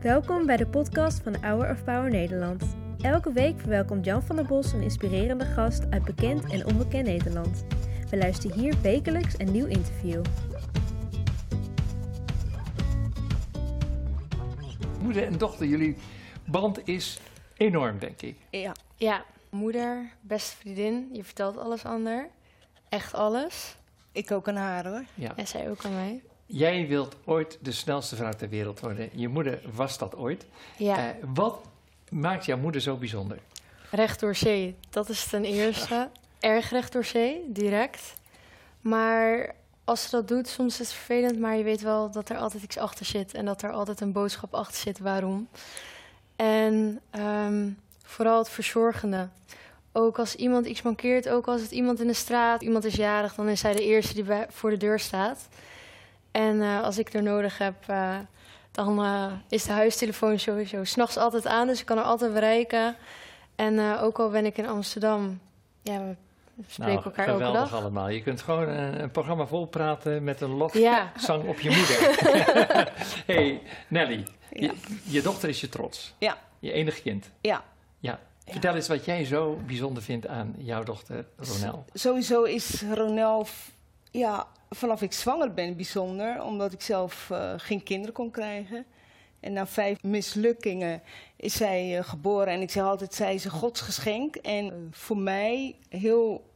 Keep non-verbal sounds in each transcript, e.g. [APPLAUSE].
Welkom bij de podcast van Hour of Power Nederland. Elke week verwelkomt Jan van der Bos een inspirerende gast uit bekend en onbekend Nederland. We luisteren hier wekelijks een nieuw interview. Moeder en dochter, jullie band is enorm, denk ik. Ja. ja, moeder, beste vriendin, je vertelt alles ander. Echt alles. Ik ook aan haar hoor. Ja. En zij ook aan mij. Jij wilt ooit de snelste vrouw ter wereld worden. Je moeder was dat ooit. Ja, Eh, wat maakt jouw moeder zo bijzonder? recht door zee. Dat is ten eerste. Erg recht door zee, direct. Maar als ze dat doet, soms is het vervelend, maar je weet wel dat er altijd iets achter zit. En dat er altijd een boodschap achter zit waarom. En ehm, vooral het verzorgende. Ook als iemand iets mankeert, ook als het iemand in de straat, iemand is jarig, dan is zij de eerste die bij, voor de deur staat. En eh, als ik er nodig heb, eh, dan eh, is de huistelefoon sowieso s'nachts altijd aan, dus ik kan er altijd bereiken. En eh, ook al ben ik in Amsterdam, ja, we spreken elkaar elke Nou, geweldig dag. allemaal. Je kunt gewoon een, een programma volpraten met een Ja. lofzang op je moeder. [LAUGHS] hey, Nelly, Ja. je, je dochter is je trots. Ja. Je enig kind. Ja. Ja. Vertel eens wat jij zo bijzonder vindt aan jouw dochter Ronel. Sowieso is Ronel, ja, vanaf ik zwanger ben bijzonder, omdat ik zelf eh, geen kinderen kon krijgen. En na vijf mislukkingen is zij eh, geboren en ik zeg altijd, zij is een godsgeschenk. En eh, voor mij heel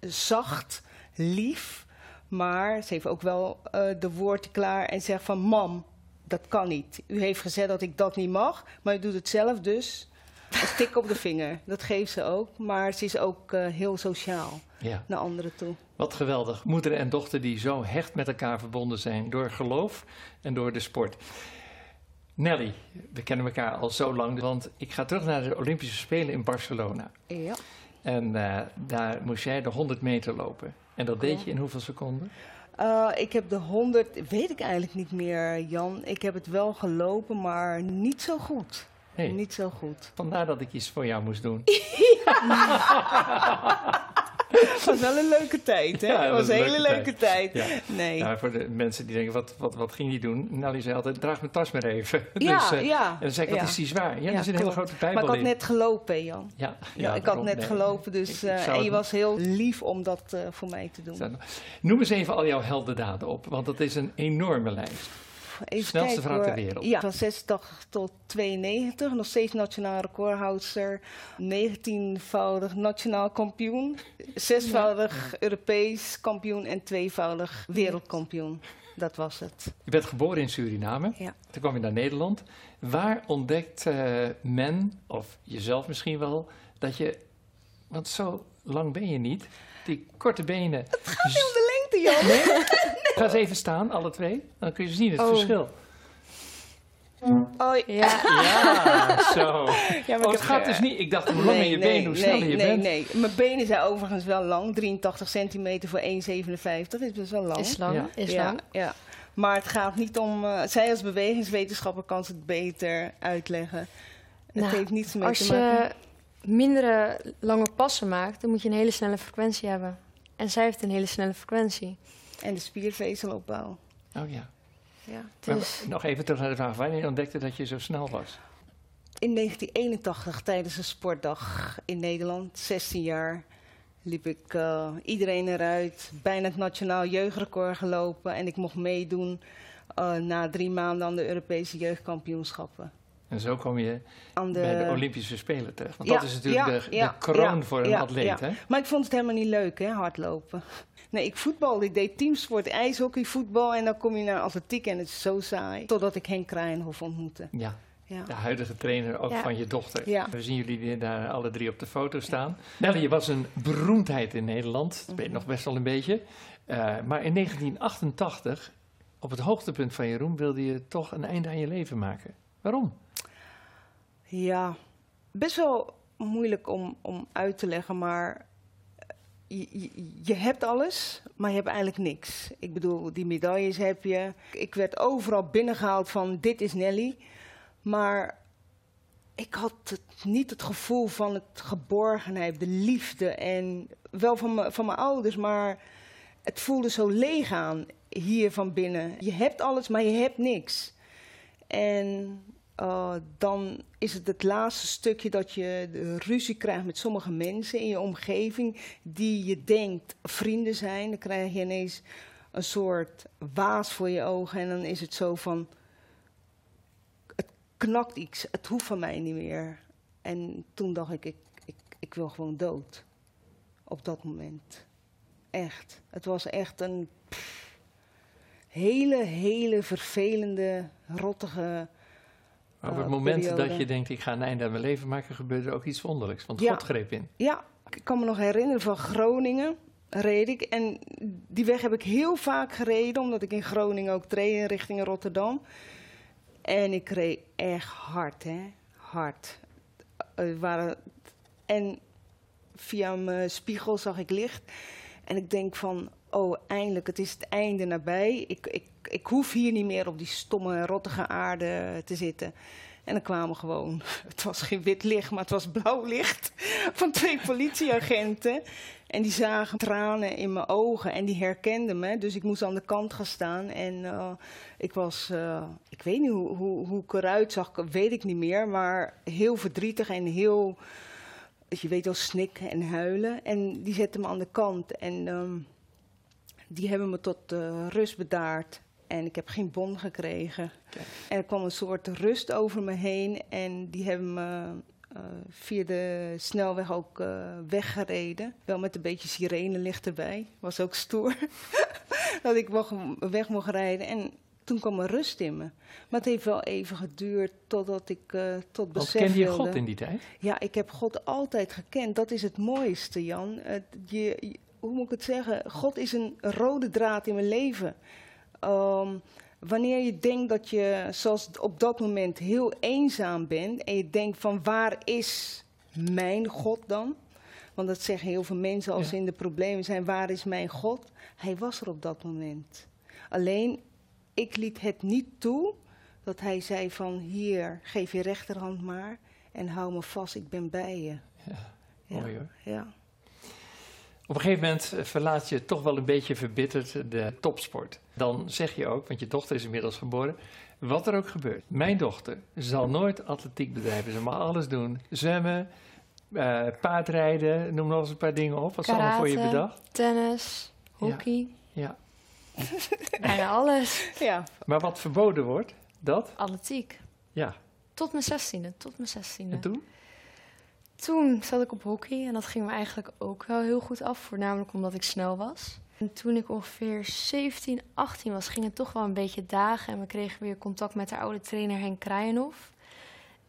zacht, lief, maar ze heeft ook wel de woorden klaar en zegt van, mam, dat kan niet. U heeft gezegd dat ik dat niet mag, maar u doet het zelf dus. Een tik op de vinger, dat geeft ze ook. Maar ze is ook eh, heel sociaal Ja. naar anderen toe. Wat geweldig. Moeder en dochter die zo hecht met elkaar verbonden zijn door geloof en door de sport. Nelly, we kennen elkaar al zo lang, want ik ga terug naar de Olympische Spelen in Barcelona. Ja. En eh, daar moest jij de 100 meter lopen. En dat deed je in hoeveel seconden? Eh, ik heb de 100, weet ik eigenlijk niet meer, Jan. Ik heb het wel gelopen, maar niet zo goed. Nee, Niet zo goed. vandaar dat ik iets voor jou moest doen. [LAUGHS] Het was wel een leuke tijd, hè? Ja, het was een hele leuke leuke tijd. Ja. Nee. Nou, voor de mensen die denken, wat, wat, wat ging die doen? Nelly zei altijd, draag mijn tas maar even. [LAUGHS] ja, dus, eh, ja. En dan zei ik, wat is die zwaar? Ja, er zit een hele grote bijbel Maar ik had in. net gelopen, Jan. Ja, Ja, ik had net nee. gelopen, dus Ik- ik eh, en je was heel lief om dat eh, voor mij te doen. Noem eens even al jouw heldendaden op, want dat is een enorme lijst. Even Snelste kijken, vrouw ter wereld. Ja, van 86 tot 92. Nog steeds nationaal recordhoudster. 19-voudig nationaal kampioen. Zesvoudig Europees kampioen en tweevoudig wereldkampioen. Dat was het. Je bent geboren in Suriname, Ja. toen kwam je naar Nederland. Waar ontdekt eh, men, of jezelf misschien wel, dat je, want zo lang ben je niet, die korte benen... Gaat niet om de Nee? Ga eens even staan, alle twee, dan kun je zien het Oh. verschil. Oh, Ja. Ja, zo. ja, maar Oh, het gaat dus niet, ik dacht hoe langer je been, hoe sneller nee, je nee, bent. Nee, Mijn benen zijn overigens wel lang. 83 centimeter voor 1,57. Dat is best wel lang. is lang, Ja. is lang. ja. Maar het gaat niet om... eh, zij als bewegingswetenschapper kan ze het beter uitleggen. Het Nou, heeft niets mee Als te maken. je mindere lange passen maakt, dan moet je een hele snelle frequentie hebben. En zij heeft een hele snelle frequentie. En de spiervezelopbouw. Oh ja. Ja. Maar Dus nog even terug naar de vraag, wanneer ontdekte dat je zo snel was? In 1981, tijdens een sportdag in Nederland, 16 jaar, liep ik eh, iedereen eruit. Bijna het nationaal jeugdrecord gelopen. En ik mocht meedoen eh, na drie maanden aan de Europese jeugdkampioenschappen. En zo kom je Aan de, bij de Olympische Spelen terecht. Want Ja, dat is natuurlijk ja, de, kroon ja, voor een ja, atleet, ja. hè? Maar ik vond het helemaal niet leuk, hè, hardlopen. Nee, ik voetbalde. Ik deed teamsport, ijshockey, voetbal. En dan kom je naar atletiek en het is zo saai. Totdat ik Henk Krijnhoff ontmoette. Ja, Ja. de huidige trainer ook Ja. van je dochter. Ja. We zien jullie weer daar alle drie op de foto staan. Nelly, je was een beroemdheid in Nederland. Dat weet je nog best wel een beetje. Eh, maar in 1988, op het hoogtepunt van je roem, wilde je toch een einde aan je leven maken. Waarom? Ja, best wel moeilijk om, om uit te leggen, maar je, je, je hebt alles, maar je hebt eigenlijk niks. Ik bedoel, die medailles heb je. Ik werd overal binnengehaald van dit is Nelly, maar ik had het, niet het gevoel van het geborgenheid, de liefde en wel van, me, van mijn ouders, maar het voelde zo leeg aan. hier van binnen. Je hebt alles, maar je hebt niks. En uh, dan is het het laatste stukje dat je ruzie krijgt met sommige mensen in je omgeving die je denkt vrienden zijn. Dan krijg je ineens een soort waas voor je ogen en dan is het zo van, het knakt iets, het hoeft van mij niet meer. En toen dacht ik, ik, ik, wil gewoon dood. Op dat moment. Echt. Het was echt een hele, hele vervelende, rottige Maar op het eh, moment periode. dat je denkt, ik ga een einde aan mijn leven maken, gebeurde er ook iets wonderlijks. Want Ja. God greep in. Ja, ik kan me nog herinneren van Groningen reed ik. En die weg heb ik heel vaak gereden, omdat ik in Groningen ook reed richting Rotterdam. En ik reed echt hard, hè. Hard. Er waren, en via mijn spiegel zag ik licht. En ik denk van, oh, eindelijk, het is het einde nabij. Ik, ik, ik hoef hier niet meer op die stomme, rottige aarde te zitten. En dan kwamen gewoon, [LAUGHS] het was geen wit licht, maar het was blauw licht [LAUGHS] van twee politieagenten. En die zagen tranen in mijn ogen en die herkenden me. Dus ik moest aan de kant gaan staan. En eh, ik was, eh, ik weet niet hoe, hoe, hoe ik eruit zag, weet ik niet meer. Maar heel verdrietig en heel, je weet wel, snikken en huilen. En die zetten me aan de kant. En ehm, die hebben me tot eh, rust bedaard. En ik heb geen bon gekregen. Kijk. Er kwam een soort rust over me heen. En die hebben me eh, via de snelweg ook eh, weggereden. Wel met een beetje sirenelicht erbij. Was ook stoer. [LAUGHS] dat ik mocht, weg mocht rijden. En toen kwam er rust in me. Maar het heeft wel even geduurd totdat ik tot besef kende je wilde. God in die tijd? Ja, ik heb God altijd gekend. Dat is het mooiste, Jan. Je- hoe moet ik het zeggen? God is een rode draad in mijn leven. Ehm, wanneer je denkt dat je, zoals op dat moment, heel eenzaam bent... en je denkt van waar is mijn God dan? Want dat zeggen heel veel mensen als Ja. ze in de problemen zijn. Waar is mijn God? Hij was er op dat moment. Alleen, ik liet het niet toe dat hij zei van... hier, geef je rechterhand maar en hou me vast, ik ben bij je. Ja, Ja, mooi hoor. ja. Op een gegeven moment eh, verlaat je toch wel een beetje verbitterd de topsport. Dan zeg je ook, want je dochter is inmiddels geboren, wat er ook gebeurt. Mijn dochter zal nooit atletiek bedrijven. Ze mag alles doen. Zwemmen, eh, paardrijden, noem nog eens een paar dingen op. Wat is allemaal voor je Karate. bedacht? Tennis, hockey, Ja. [LAUGHS] bijna alles. ja. Maar wat verboden wordt, dat? Atletiek. Ja. Tot mijn zestiende, tot mijn zestiende. En toen? Toen zat ik op hockey en dat ging me eigenlijk ook wel heel goed af, voornamelijk omdat ik snel was. En toen ik ongeveer 17, 18 was, ging het toch wel een beetje dagen en we kregen weer contact met de oude trainer Henk Kraaienhof.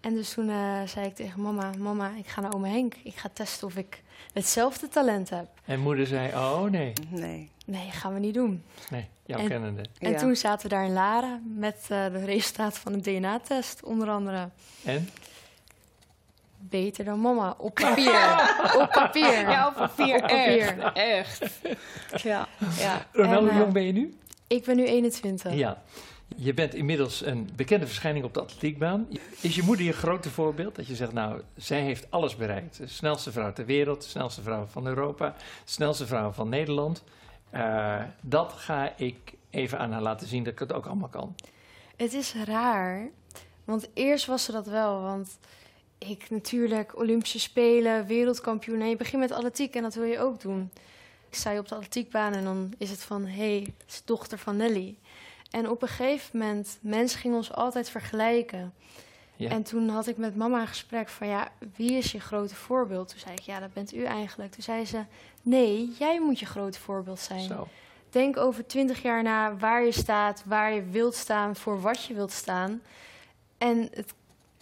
En dus toen eh, zei ik tegen mama, mama, ik ga naar oma Henk. Ik ga testen of ik hetzelfde talent heb. En moeder zei, oh nee, Nee. Nee, gaan we niet doen. nee, jouw En- kennende. En Ja. toen zaten we daar in Laren met eh, de resultaten van de DNA-test, onder andere. En? Beter dan mama, op papier. [LAUGHS] op papier. Ja, op papier. Op papier. Echt. echt. Ja, En, hoe eh, jong ben je nu? Ik ben nu 21. Ja. Je bent inmiddels een bekende verschijning op de atletiekbaan. Is je moeder je grote voorbeeld? Dat je zegt, nou, zij heeft alles bereikt. De snelste vrouw ter wereld, de snelste vrouw van Europa, de snelste vrouw van Nederland. Eh, dat ga ik even aan haar laten zien dat ik het ook allemaal kan. Het is raar, want eerst was ze dat wel. Want ik natuurlijk, Olympische Spelen, wereldkampioen. En je begint met atletiek en dat wil je ook doen. Ik sta je op de atletiekbaan en dan is het van... hé, hey, is dochter van Nelly. En op een gegeven moment, mensen gingen ons altijd vergelijken. Ja. En toen had ik met mama een gesprek van... ja, wie is je grote voorbeeld? Toen zei ik, ja, dat bent u eigenlijk. Toen zei ze, nee, jij moet je grote voorbeeld zijn. Zo. Denk over twintig jaar na waar je staat, waar je wilt staan, voor wat je wilt staan. En het,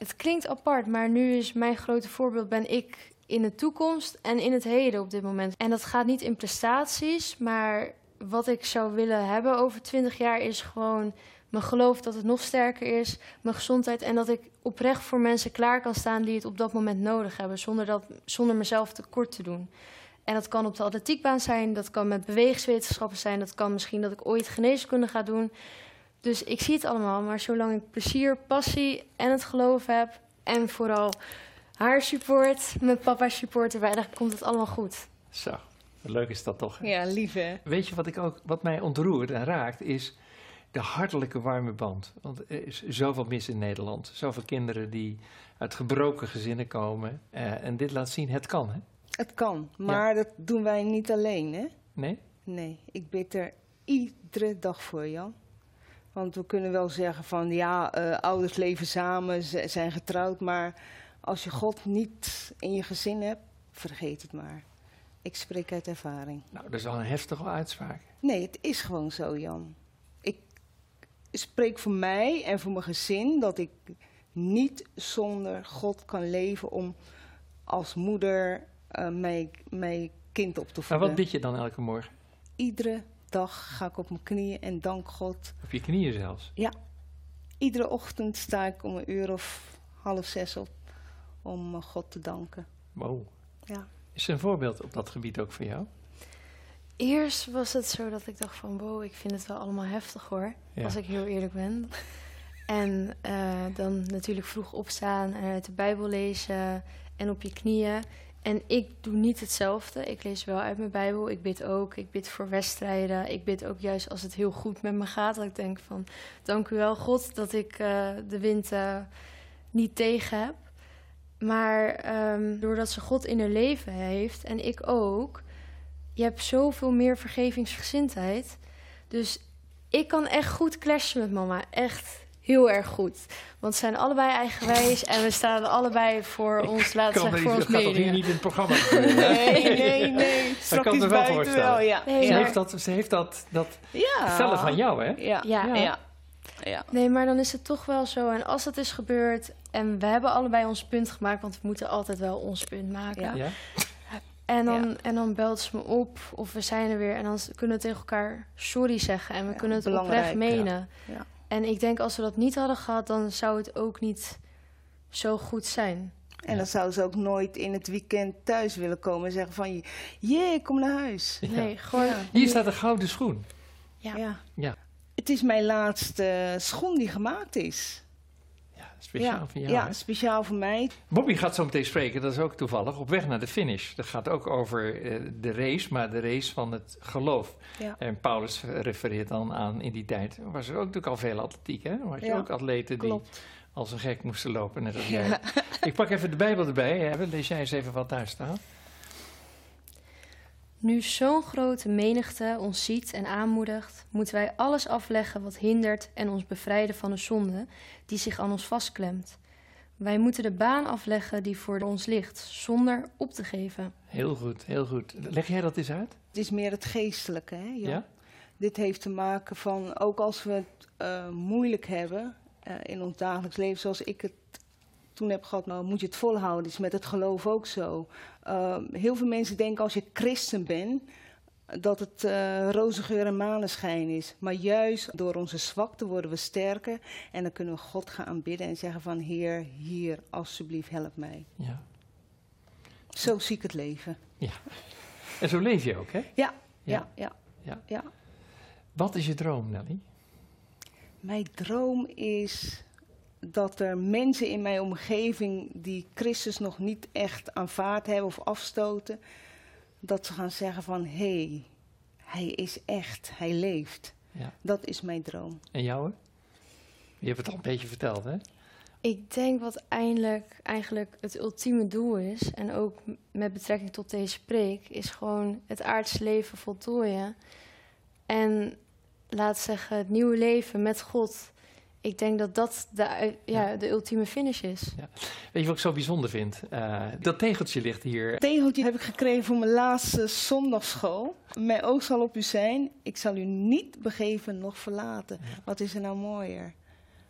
het klinkt apart, maar nu is mijn grote voorbeeld ben ik in de toekomst en in het heden op dit moment. En dat gaat niet in prestaties, maar wat ik zou willen hebben over twintig jaar is gewoon mijn geloof dat het nog sterker is, mijn gezondheid en dat ik oprecht voor mensen klaar kan staan die het op dat moment nodig hebben, zonder, dat, zonder mezelf tekort te doen. En dat kan op de atletiekbaan zijn, dat kan met bewegingswetenschappen zijn, dat kan misschien dat ik ooit geneeskunde ga doen. Dus ik zie het allemaal, maar zolang ik plezier, passie en het geloof heb en vooral haar support, mijn papa support erbij, dan komt het allemaal goed. Zo. Leuk is dat toch? hè? Ja, lief hè. Weet je wat, ik ook, wat mij ontroert en raakt, is de hartelijke warme band. Want er is zoveel mis in Nederland. Zoveel kinderen die uit gebroken gezinnen komen. eh, en dit laat zien, het kan, hè? Het kan, maar dat doen wij niet alleen hè. Nee? Nee, ik bid er iedere dag voor, Jan. Want we kunnen wel zeggen van ja, eh, ouders leven samen, ze zijn getrouwd, maar als je God niet in je gezin hebt, vergeet het maar. Ik spreek uit ervaring. Nou, dat is wel een heftige uitspraak. Nee, het is gewoon zo, Jan. Ik spreek voor mij en voor mijn gezin dat ik niet zonder God kan leven om als moeder eh, mijn, mijn kind op te Maar voeden. wat bid je dan elke morgen? Iedere dag ga ik op mijn knieën en dank God. Op je knieën zelfs. Iedere ochtend sta ik om een uur of half zes op om eh, God te danken. Wow. Ja. Is er een voorbeeld op dat gebied ook voor jou? Eerst was het zo dat ik dacht van, wow, ik vind het wel allemaal heftig hoor. Ja. Als ik heel eerlijk ben. [LAUGHS] En eh, dan natuurlijk vroeg opstaan en uit de Bijbel lezen en op je knieën. En ik doe niet hetzelfde. Ik lees wel uit mijn Bijbel. Ik bid ook. Ik bid voor wedstrijden. Ik bid ook juist als het heel goed met me gaat. Dat ik denk van, dank u wel God dat ik eh, de wind eh, niet tegen heb. Maar ehm, doordat ze God in haar leven heeft en ik ook, je hebt zoveel meer vergevingsgezindheid. Dus ik kan echt goed clashen met mama. Echt heel erg goed. Want ze zijn allebei eigenwijs en we staan allebei voor ons, laten we Kan zeggen, er voor niet- ons dat gaat toch hier media. niet in het programma? Nee, nee, nee. [LAUGHS] Straks kan me wel voorstellen. ja. Nee, Ze maar- heeft dat, ze heeft dat, dat Ja. van jou, hè? Ja, Ja. ja. ja. ja. Nee, maar dan is het toch wel zo. En als het is gebeurd en we hebben allebei ons punt gemaakt, want we moeten altijd wel ons punt maken. Ja. Ja? En, dan, Ja. en dan belt ze me op of we zijn er weer en dan kunnen we tegen elkaar sorry zeggen en we Ja, kunnen het belangrijk, oprecht menen. En ik denk als we dat niet hadden gehad, dan zou het ook niet zo goed zijn. En dan zou ze ook nooit in het weekend thuis willen komen en zeggen van... Jee, ik kom naar huis. Ja. Nee, gewoon. Ja. Hier staat een gouden schoen. Ja. Ja. Ja. Het is mijn laatste schoen die gemaakt is. Ja, speciaal ja, voor jou, ja hè? speciaal voor mij. Bobby gaat zo meteen spreken, dat is ook toevallig, op weg naar de finish. Dat gaat ook over eh, de race, maar de race van het geloof. Ja. En Paulus refereert dan aan in die tijd. Was er ook natuurlijk al veel atletiek, hè? Was je Ja, ook atleten die als een gek moesten lopen, net als jij. Ik pak even de Bijbel erbij. Hè? Lees jij eens even wat daar staat. Nu zo'n grote menigte ons ziet en aanmoedigt, moeten wij alles afleggen wat hindert en ons bevrijden van de zonde die zich aan ons vastklemt. Wij moeten de baan afleggen die voor ons ligt, zonder op te geven. Heel goed, heel goed. Leg jij dat eens uit? Het is meer het geestelijke, hè? Ja? Dit heeft te maken van, ook als we het eh, moeilijk hebben eh, in ons dagelijks leven, zoals ik het toen heb gehad, nou moet je het volhouden. is met het geloof ook zo. Eh, heel veel mensen denken als je christen bent, dat het eh roze geur en maneschijn is. Maar juist door onze zwakte worden we sterker en dan kunnen we God gaan aanbidden en zeggen van Heer, hier, alsjeblieft, help mij. Ja. Zo zie ik het leven. En zo leef je ook, hè? Ja, Ja. ja, ja. Ja. Wat is je droom, Nelly? Mijn droom is dat er mensen in mijn omgeving die Christus nog niet echt aanvaard hebben of afstoten, dat ze gaan zeggen van hé, hey, hij is echt, hij leeft. Ja. Dat is mijn droom. En jou, hè? Je hebt het al een beetje verteld, hè? Ik denk wat eindelijk eigenlijk het ultieme doel is, en ook met betrekking tot deze preek, is gewoon het aardse leven voltooien. En laat zeggen, het nieuwe leven met God. Ik denk dat dat de, ja, de ultieme finish is. Weet je wat ik zo bijzonder vind? Eh, dat tegeltje ligt hier. Het tegeltje heb ik gekregen voor mijn laatste zondagschool. Mijn oog zal op u zijn. Ik zal u niet begeven nog verlaten. Ja. Wat is er nou mooier?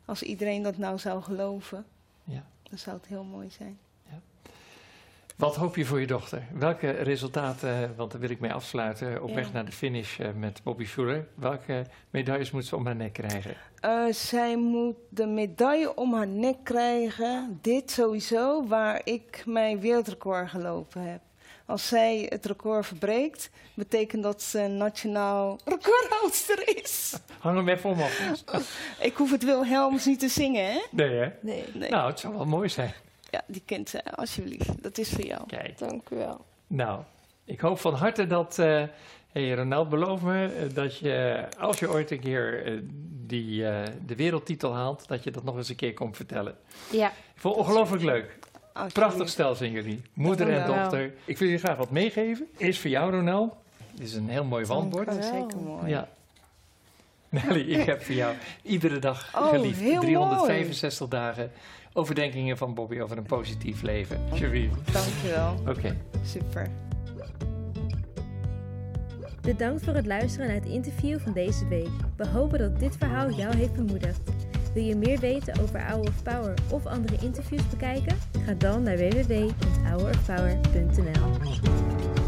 Als iedereen dat nou zou geloven, Ja. dan zou het heel mooi zijn. Wat hoop je voor je dochter? Welke resultaten, want daar wil ik mee afsluiten, op Ja. weg naar de finish eh, met Bobby Schuller. Welke medailles moet ze om haar nek krijgen? Eh, zij moet de medaille om haar nek krijgen. Dit sowieso, waar ik mijn wereldrecord gelopen heb. Als zij het record verbreekt, betekent dat ze nationaal recordhoudster is. Hang hem even om. [LAUGHS] Ik hoef het Wilhelms niet te zingen, hè? Nee, hè? Nee, Nee. Nou, het zou wel mooi zijn. Ja, die ze, alsjeblieft. Dat is voor jou. Kijk, dank u wel. nou, Ik hoop van harte dat, uh, hey Ronald, beloof me eh, dat je, als je ooit een keer uh, die, de wereldtitel haalt, dat je dat nog eens een keer komt vertellen. Ja. Ik vond het ongelooflijk leuk. Prachtig stel zijn jullie, moeder en dochter. Ik wil je graag wat meegeven. Eerst voor jou, Ronald. Dit is een heel mooi wandbord. Zeker mooi. Ja. Nelly, ik heb voor jou iedere dag [LAUGHS] oh, geliefd. 365 mooi. dagen overdenkingen van Bobby over een positief leven. Cherie. Dankjewel. Oké. Super. Bedankt voor het luisteren naar het interview van deze week. We hopen dat dit verhaal jou heeft bemoedigd. Wil je meer weten over Hour of Power of andere interviews bekijken? Ga dan naar www.hourofpower.nl